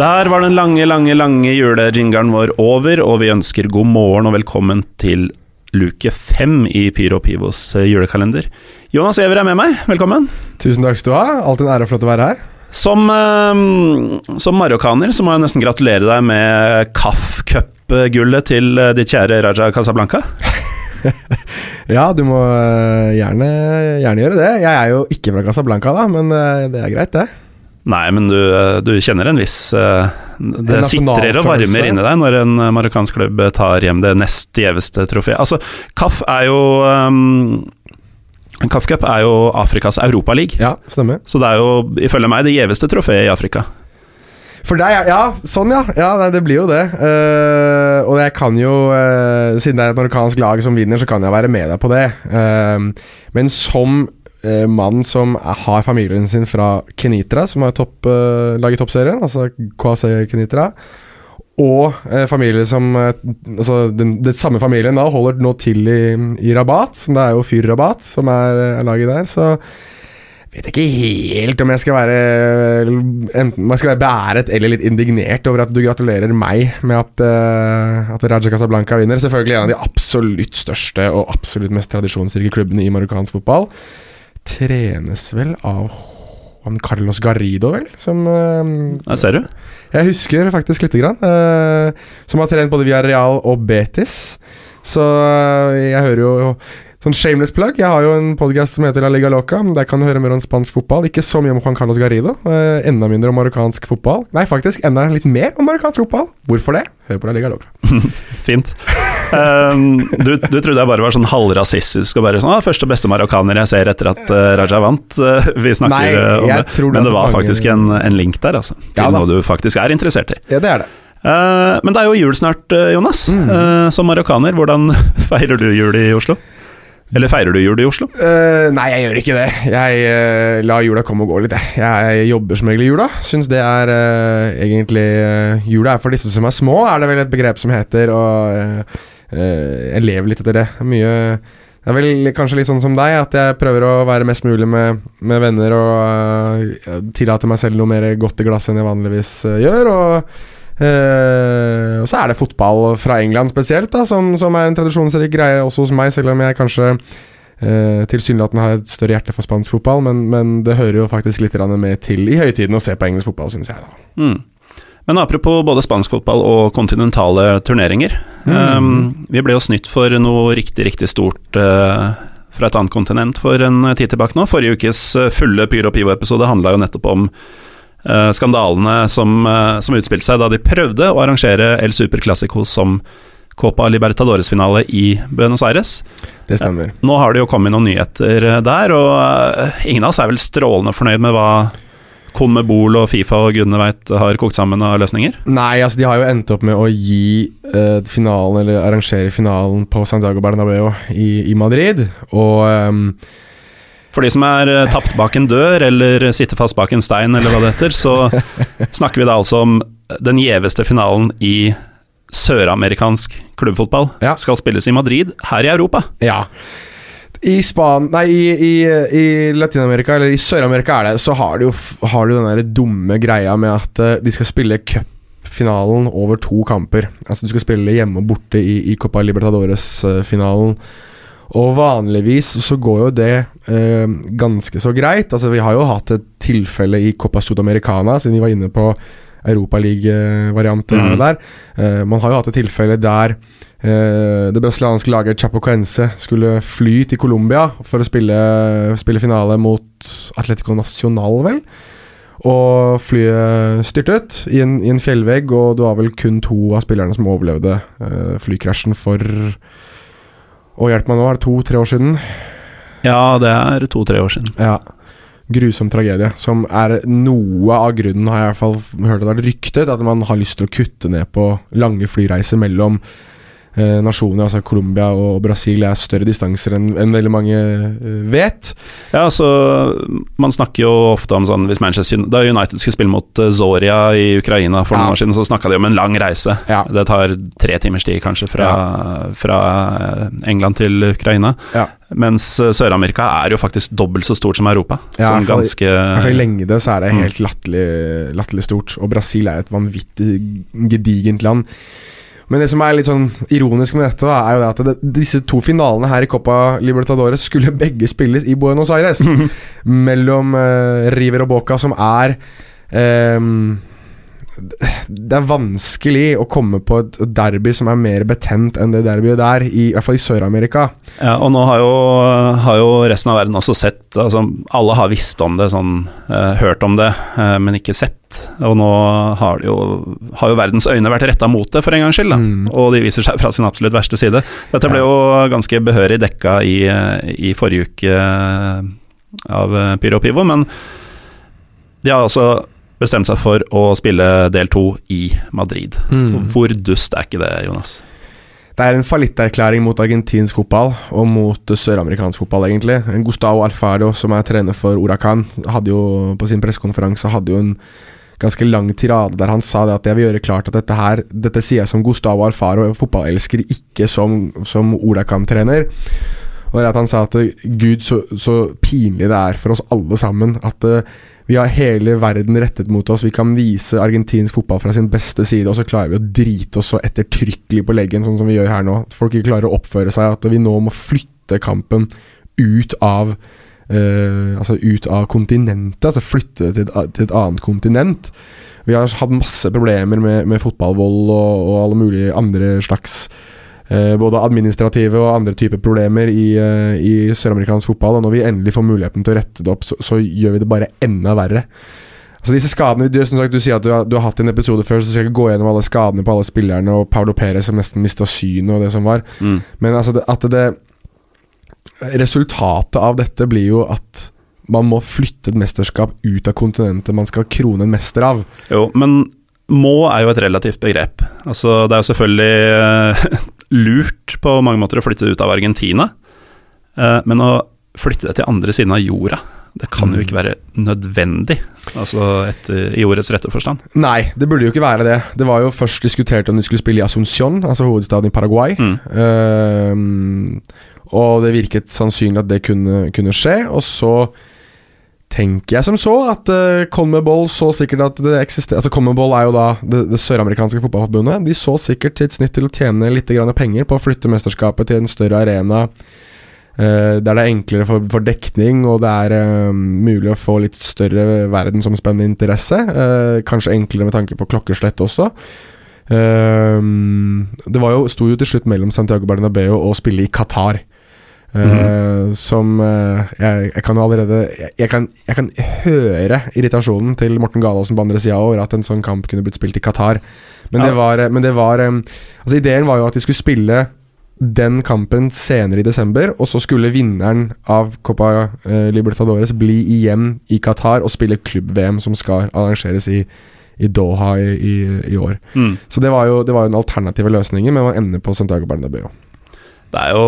Der var den lange, lange, lange julejingeren vår over, og vi ønsker god morgen og velkommen til luke fem i Pyro Pivos eh, julekalender. Jonas Giæver er med meg, velkommen. Tusen takk skal du ha. Alltid en ære og flott å være her. Som, eh, som marokkaner så må jeg nesten gratulere deg med CAF Cup-gullet til eh, ditt kjære Raja Casablanca. Ja, du må øh, gjerne, gjerne gjøre det. Jeg er jo ikke fra Casablanca, da, men øh, det er greit, det. Nei, men du, eh, du kjenner en viss eh, Det sitrer og varmer inni deg når en eh, marokkansk klubb tar hjem det nest gjeveste trofeet. Altså, CAF er jo um, CAF Cup er jo Afrikas europaliga. Ja, stemmer. Så det er jo ifølge meg det gjeveste trofeet i Afrika. For deg, ja, sånn ja. Ja, nei, det blir jo det. Uh, og jeg kan jo, uh, siden det er et marokkansk lag som vinner, så kan jeg være med deg på det. Uh, men som eh, mann som er, har familien sin fra Kenitra, som har topp, eh, laget toppserien, altså KC Kenitra, og eh, familie som eh, Altså den, den samme familien da holder nå til i, i Rabat, som det er jo Fyr Rabat som er, er laget der, så vet jeg ikke helt om jeg skal være Enten om jeg skal være beæret eller litt indignert over at du gratulerer meg med at, uh, at Raja Casablanca vinner. Selvfølgelig en av de absolutt største og absolutt mest tradisjonsrike klubbene i marokkansk fotball. Trenes vel av Juan Carlos Garrido, vel? Som uh, ser du. jeg husker faktisk lite grann. Uh, som har trent både via Real og Betis. Så uh, jeg hører jo Sånn shameless plug. Jeg har jo en podcast som heter La Liga Loca. Der kan du høre mer om spansk fotball. Ikke så mye om Juan Carlos Garrido. eh, enda mindre om marokkansk fotball. Nei, faktisk enda litt mer om marokkansk fotball. Hvorfor det? Hør på La Liga Loca. Fint. Um, du, du trodde jeg bare var sånn halvrasistisk og bare sånn ah, 'Første beste marokkaner jeg ser etter at uh, Raja vant'. Uh, vi snakker Nei, om det. Men det var mange- faktisk en, en link der, altså. Til Ja noe du faktisk er interessert i. Ja, det er det. Uh, men det er jo jul snart, Jonas. Mm. Som marokkaner, hvordan feirer du jul i Oslo? Eller feirer du jul i Oslo? Uh, nei, jeg gjør ikke det. Jeg uh, lar jula komme og gå litt, jeg. Jeg jobber som regel i jula. Syns det er uh, egentlig Jula er for disse som er små, er det vel et begrep som heter, og jeg lever litt etter det. Mye det er vel kanskje litt sånn som deg, at jeg prøver å være mest mulig med, med venner og uh, tillate meg selv noe mer godt i glasset enn jeg vanligvis gjør. Og, eh, og så er det fotball fra England spesielt, da, som, som er en tradisjonsrik greie også hos meg, selv om jeg kanskje Uh, Tilsynelatende har jeg et større hjerte for spansk fotball, men, men det hører jo faktisk litt med til i høytiden å se på engelsk fotball, syns jeg. da Mm. Men apropos både spansk fotball og kontinentale turneringer. Mm. Um, vi ble jo snytt for noe riktig, riktig stort uh, fra et annet kontinent for en tid tilbake nå. Forrige ukes fulle Pyro Pivo-episode handla jo nettopp om skandalene som, uh, som utspilte seg da de prøvde å arrangere El Super Clásico som Copa Libertadores-finale i Buenos Aires. Det stemmer. Nå har det jo kommet noen nyheter eh, der, og eh, ingen av oss er vel strålende fornøyd med hva Conmebol og Fifa og gudene veit har kokt sammen av løsninger. Nei, altså de har jo endt opp med å gi eh, finalen, eller arrangere finalen på Santiago Bernabeu i, i Madrid, og ehm, For de som er eh, tapt bak en dør, eller sitter fast bak en stein, eller hva det heter, så snakker vi da altså om den gjeveste finalen i søramerikansk klubbfotball. Ja. Skal spilles i Madrid, her i Europa. Ja. I Span... Nei, i, i, i Latin-Amerika, eller i Sør-Amerika er det, så har du jo har du den der dumme greia med at eh, de skal spille cupfinalen over to kamper. Altså du skal spille hjemme og borte i, i Copa Libertadores-finalen. Og vanligvis så går jo det eh, ganske så greit. Altså Vi har jo hatt et tilfelle i Copa Sudamericana, siden vi var inne på Europaliga-varianter Mm. der. Eh, man har jo hatt et tilfelle der eh, det brasilianske laget Chapocuense skulle fly til Colombia for å spille, spille finale mot Atletico Nacional, vel. Og flyet styrtet i en, i en fjellvegg, og det var vel kun to av spillerne som overlevde eh, flykrasjen for Å, hjelp meg nå, er det to-tre år siden? Ja, det er to-tre år siden. Ja. Grusom tragedie, som er noe av grunnen, har jeg i hvert fall hørt at det er ryktet, at man har lyst til å kutte ned på lange flyreiser mellom nasjoner. Altså Colombia og Brasil er større distanser enn enn veldig mange eh, vet. Ja, altså Man snakker jo ofte om sånn hvis Manchester Da United skulle spille mot eh, Zoria i Ukraina for Ja. noen år siden, så snakka de om en lang reise. Ja. Det tar tre timers tid, kanskje, fra, fra eh, England til Ukraina. Ja. Mens eh, Sør-Amerika er jo faktisk dobbelt så stort som Europa. Ja, som ganske I lengde så er det Mm. helt latterlig, latterlig stort. Og Brasil er et vanvittig gedigent land. Men det som er litt sånn ironisk med dette, da, er jo det at det, disse to finalene her i Copa Libertadores skulle begge spilles i Buenos Aires. mellom uh, River og Boca, som er ehm, det er vanskelig å komme på et derby som er mer betent enn det derbyet der, i, i hvert fall i Sør-Amerika. Ja, og nå har jo, har jo resten av verden også sett altså, Alle har visst om det, sånn, eh, hørt om det, eh, men ikke sett. Og nå har, jo, har jo verdens øyne vært retta mot det, for en gangs skyld. Mm. Og de viser seg fra sin absolutt verste side. Dette ble jo ganske behørig dekka i, eh, i forrige uke eh, av eh, Pyro Pivo, men de har altså bestemt seg for å spille del to i Madrid. Mm. Hvor dust er ikke det, Jonas? Det er en fallitterklæring mot argentinsk fotball og mot søramerikansk fotball, egentlig. Gustavo Alfaro, som er trener for Huracan, hadde jo på sin pressekonferanse hadde jo en ganske lang tirade der han sa det at jeg vil gjøre klart at dette her Dette sier jeg som Gustavo Alfaro, fotballelsker, ikke som, som Huracan-trener. Og det at han sa at gud, så, så pinlig det er for oss alle sammen at eh, vi har hele verden rettet mot oss. Vi kan vise argentinsk fotball fra sin beste side, og så klarer vi å drite oss så ettertrykkelig på leggen, sånn som vi gjør her nå. At folk ikke klarer å oppføre seg. At vi nå må flytte kampen ut av Uh, Altså ut av kontinentet. Altså flytte til et, til et annet kontinent. Vi har hatt masse problemer med, med fotballvold og, og alle mulige andre slags både administrative og andre typer problemer i, eh, i søramerikansk fotball. Og når vi endelig får muligheten til å rette det opp, så, så gjør vi det bare enda verre. Altså disse skadene, du, som sagt, du sier at du har, du har hatt en episode før, så skal jeg ikke gå gjennom alle skadene på alle spillerne, og Paulo Perez som nesten mista synet og det som var. Mm. Men altså det, at det Resultatet av dette blir jo at man må flytte et mesterskap ut av kontinentet man skal krone en mester av. Jo, men må er jo et relativt begrep. Altså, det er jo selvfølgelig eh, lurt på mange måter å flytte ut av Argentina, eh, men å flytte det til andre siden av jorda, det kan jo ikke være nødvendig, altså etter, i ordets rette forstand. Nei, det burde jo ikke være det. Det var jo først diskutert om de skulle spille i Asunción, altså hovedstaden i Paraguay. Mm. Ehm, og det virket sannsynlig at det kunne, kunne skje. Og så tenker jeg som så at uh, Conmebol så sikkert at det eksisterer Altså Conmebol er jo da det, det søramerikanske fotballforbundet. De så sikkert sitt snitt til å tjene litt penger på å flytte mesterskapet til en større arena. Uh, der det er enklere for, for dekning, og det er uh, mulig å få litt større verdensomspennende interesse. Uh, kanskje enklere med tanke på klokkeslett også. Det var jo, sto jo til slutt mellom Santiago Bernabeu og å spille i Qatar. Eh, Som uh, jeg, jeg kan jo allerede jeg, jeg, kan, jeg kan høre irritasjonen til Morten Galaasen på andre sida over at en sånn kamp kunne blitt spilt i Qatar. Men det var, men det var um, Altså Ideen var jo at de skulle spille den kampen senere i desember, og så skulle vinneren av Copa uh, Libertadores bli igjen i Qatar og spille klubb-VM, som skal arrangeres i, i Doha i, i, i år. Mm. Så det var jo det var jo den alternative løsningen, men man ender på Santiago Bernabeu. Det er jo,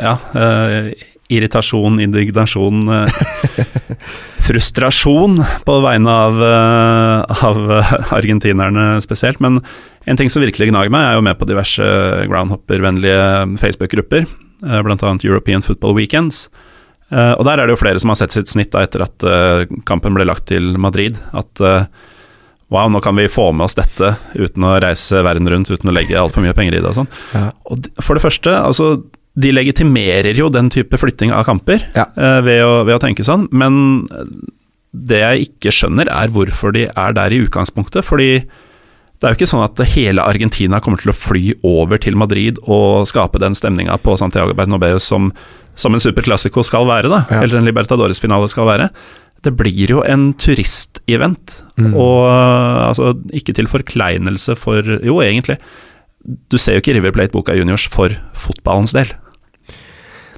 ja, eh, irritasjon, indignasjon, eh, frustrasjon på vegne av, eh, av argentinerne spesielt. Men en ting som virkelig gnager meg, er jo med på diverse groundhopper-vennlige Facebook-grupper, annet European Football Weekends. Og der er det jo flere som har sett sitt snitt da, etter at kampen ble lagt til Madrid. At wow, nå kan vi få med oss dette uten å reise verden rundt, uten å legge altfor mye penger i det og sånn. Ja. Og for det første, altså de legitimerer jo den type flytting av kamper Ja. eh, ved, å, ved å tenke sånn, men eh, det jeg ikke skjønner, er hvorfor de er der i utgangspunktet. Fordi det er jo ikke sånn at hele Argentina kommer til å fly over til Madrid og skape den stemninga på Santiago Bernabeu som, som en superklassiko skal være, da. Ja. Eller en Libertadores-finale skal være. Det blir jo en turistevent, Mm. og uh, altså ikke til forkleinelse for Jo, egentlig. Du ser jo ikke River Plate Boka Juniors for fotballens del.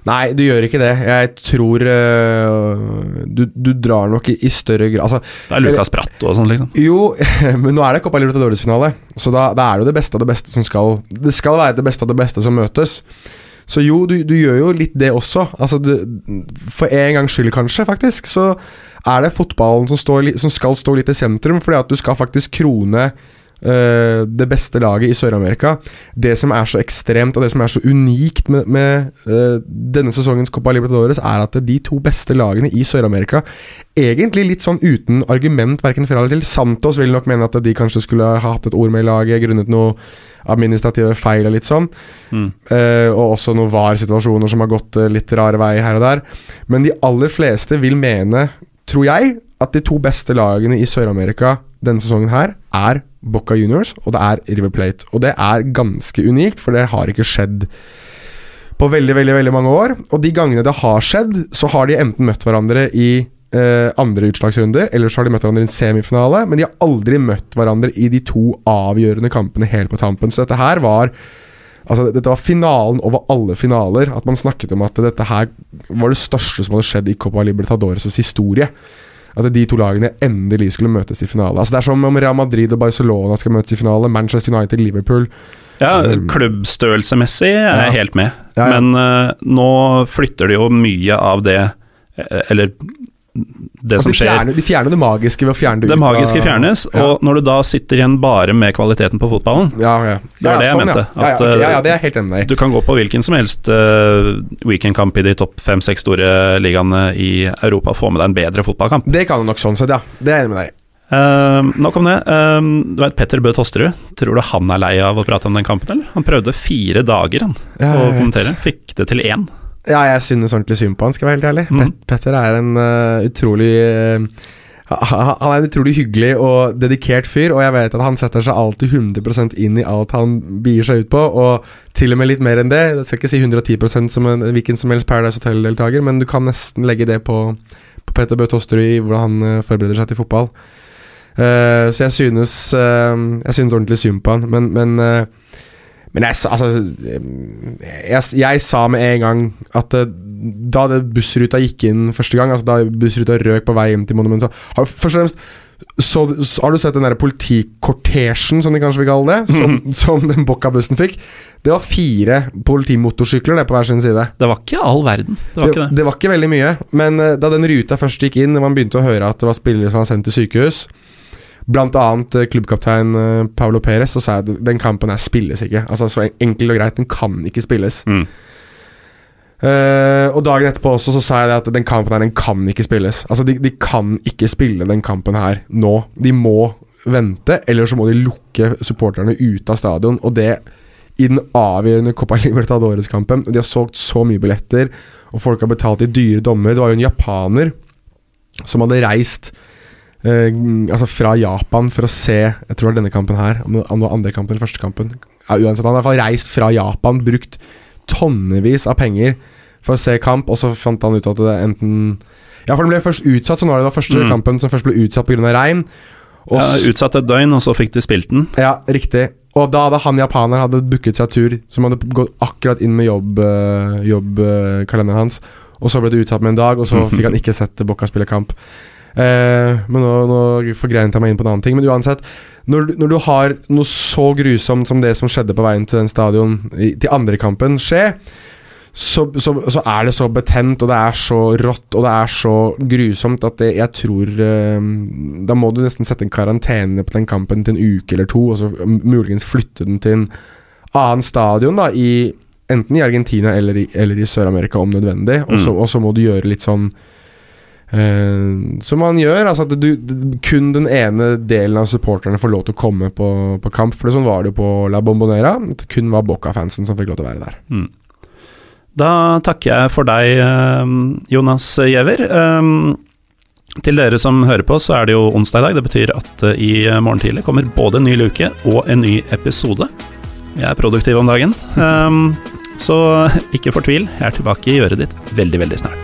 Nei, du gjør ikke det. Jeg tror uh, du, du drar nok i, i større grad altså, Det er Lucas Bratt og sånn, liksom. Jo, men nå er det Copa Libertadores-finale, så da, da er det jo det beste av det beste som skal Det skal være det beste av det beste som møtes. Så jo, du, du gjør jo litt det også. Altså, du, for en gangs skyld, kanskje, faktisk, så er det fotballen som, står, som skal stå litt i sentrum, fordi at du skal faktisk krone øh, det beste laget i Sør-Amerika. Det som er så ekstremt, og det som er så unikt med, med øh, denne sesongens Copa Libertadores, er at de to beste lagene i Sør-Amerika egentlig litt sånn uten argument, verken fra eller til. Santos vil nok mene at de kanskje skulle ha hatt et ord med i laget grunnet noe administrative feil og litt sånn. Mm. Uh, og også noen VAR-situasjoner som har gått litt rare veier her og der. Men de aller fleste vil mene, tror jeg, at de to beste lagene i Sør-Amerika denne sesongen her er Boca Juniors og det er River Plate. Og det er ganske unikt, for det har ikke skjedd på veldig, veldig, veldig mange år. Og de gangene det har skjedd, så har de enten møtt hverandre i eh, andre utslagsrunder, eller så har de møtt hverandre i en semifinale, men de har aldri møtt hverandre i de to avgjørende kampene helt på tampen. Så dette her var Altså, dette var finalen over alle finaler. At man snakket om at dette her var det største som hadde skjedd i Copa Libertadores' historie. At de to lagene endelig skulle møtes i finale. Altså Det er som om Real Madrid og Barcelona skal møtes i finale. Manchester United, Liverpool. Ja, klubbstørrelsesmessig er jeg Ja. helt med, Ja, ja. men uh, nå flytter de jo mye av det eh, Eller det som de, skjer fjerner, de fjerner det magiske ved å fjerne det Det ut Det magiske fjernes, Ja. og når du da sitter igjen bare med kvaliteten på fotballen Ja, ja. Det er det jeg sånn, mente, at, ja, eh, det er helt enig. Du kan gå på hvilken som helst uh, weekendkamp i de topp fem-seks store ligaene i Europa og få med deg en bedre fotballkamp. Det kan du nok sånn sett, ja. Det er jeg enig med deg i. Uh, nok om det. Uh, du vet Petter Bø Tosterud, tror du han er lei av å prate om den kampen, eller? Han prøvde fire dager han, å kommentere, fikk det til én. Ja, jeg synes ordentlig synd på han, skal jeg være helt ærlig. Mm. Pet Petter er en uh, utrolig uh, Han er en utrolig hyggelig og dedikert fyr, og jeg vet at han setter seg alltid 100% inn i alt han bier seg ut på, og til og med litt mer enn det. Jeg skal ikke si 110% som en hvilken som helst Paradise Hotel-deltaker, men du kan nesten legge det på, på Petter Bø Tosterud i hvordan han eh, forbereder seg til fotball. Uh, så jeg synes uh, Jeg synes ordentlig synd på han, men, men eh, men jeg, altså, jeg, jeg sa med en gang at eh, da bussruta gikk inn første gang, altså da bussruta røk på vei hjem til monumentet har, først og fremst så, så har du sett den der politikortesjen, som de kanskje vil kalle det, som, som den Bocca-bussen fikk. Det var fire politimotorsykler det på hver sin side. Det var ikke all verden, det var Det, ikke det. det var ikke veldig mye, men eh, da den ruta først gikk inn, og man begynte å høre at det var spillere som var sendt til sykehus, blant annet eh, klubbkaptein eh, Paulo Perez, så sa at den kampen her spilles ikke. Altså Så enkelt og greit, den kan ikke spilles. Mm. Uh, og dagen etterpå også så sa jeg det at den kampen her Den kan ikke spilles. Altså de, de kan ikke spille den kampen her nå. De må vente, eller så må de lukke supporterne ute av stadion. Og det i den avgjørende Copa Libertadores-kampen. De har solgt så mye billetter, og folk har betalt i dyre dommer. Det var jo en japaner som hadde reist altså fra Japan for å se Jeg tror det var denne kampen her, om det var andre kampen eller første kampen. Ja, uansett, han har i hvert fall reist fra Japan, brukt tonnevis av penger for å se kamp, og så fant han ut at det enten Ja, for den ble først utsatt, så nå er det da første Mm. kampen som først ble utsatt pga. regn. Og Ja, utsatt et døgn, og så fikk de spilt den. ja, riktig. Og da hadde han japaner hadde booket seg tur, som hadde gått akkurat inn med jobb, eh, jobbkalenderen hans, og så ble det utsatt med en dag, og så fikk han ikke sett Bocca spille kamp. Eh, men nå, nå forgrenet jeg meg inn på en annen ting. Men uansett, når, når du har noe så grusomt som det som skjedde på veien til den stadion i, til andre kampen skje, så, så, så er det så betent, og det er så rått, og det er så grusomt at det, jeg tror eh, Da må du nesten sette en karantene på den kampen til en uke eller to, og så muligens flytte den til en annen stadion, da, i, enten i Argentina eller i, i Sør-Amerika om nødvendig. Og så, Mm. og så må du gjøre litt sånn eh, som man gjør. Altså at du, kun den ene delen av supporterne får lov til å komme på, på kamp. For det sånn var det jo på La Bombonera. At det kun var Boca-fansen som fikk lov til å være der. Mm. Da takker jeg for deg, eh, Jonas Giæver. Um, Til dere som hører på, så er det jo onsdag i dag. Det betyr at i morgen tidlig kommer både en ny luke og en ny episode. Vi er produktive om dagen. Um, så ikke fortvil, jeg er tilbake i øret ditt veldig, veldig snart.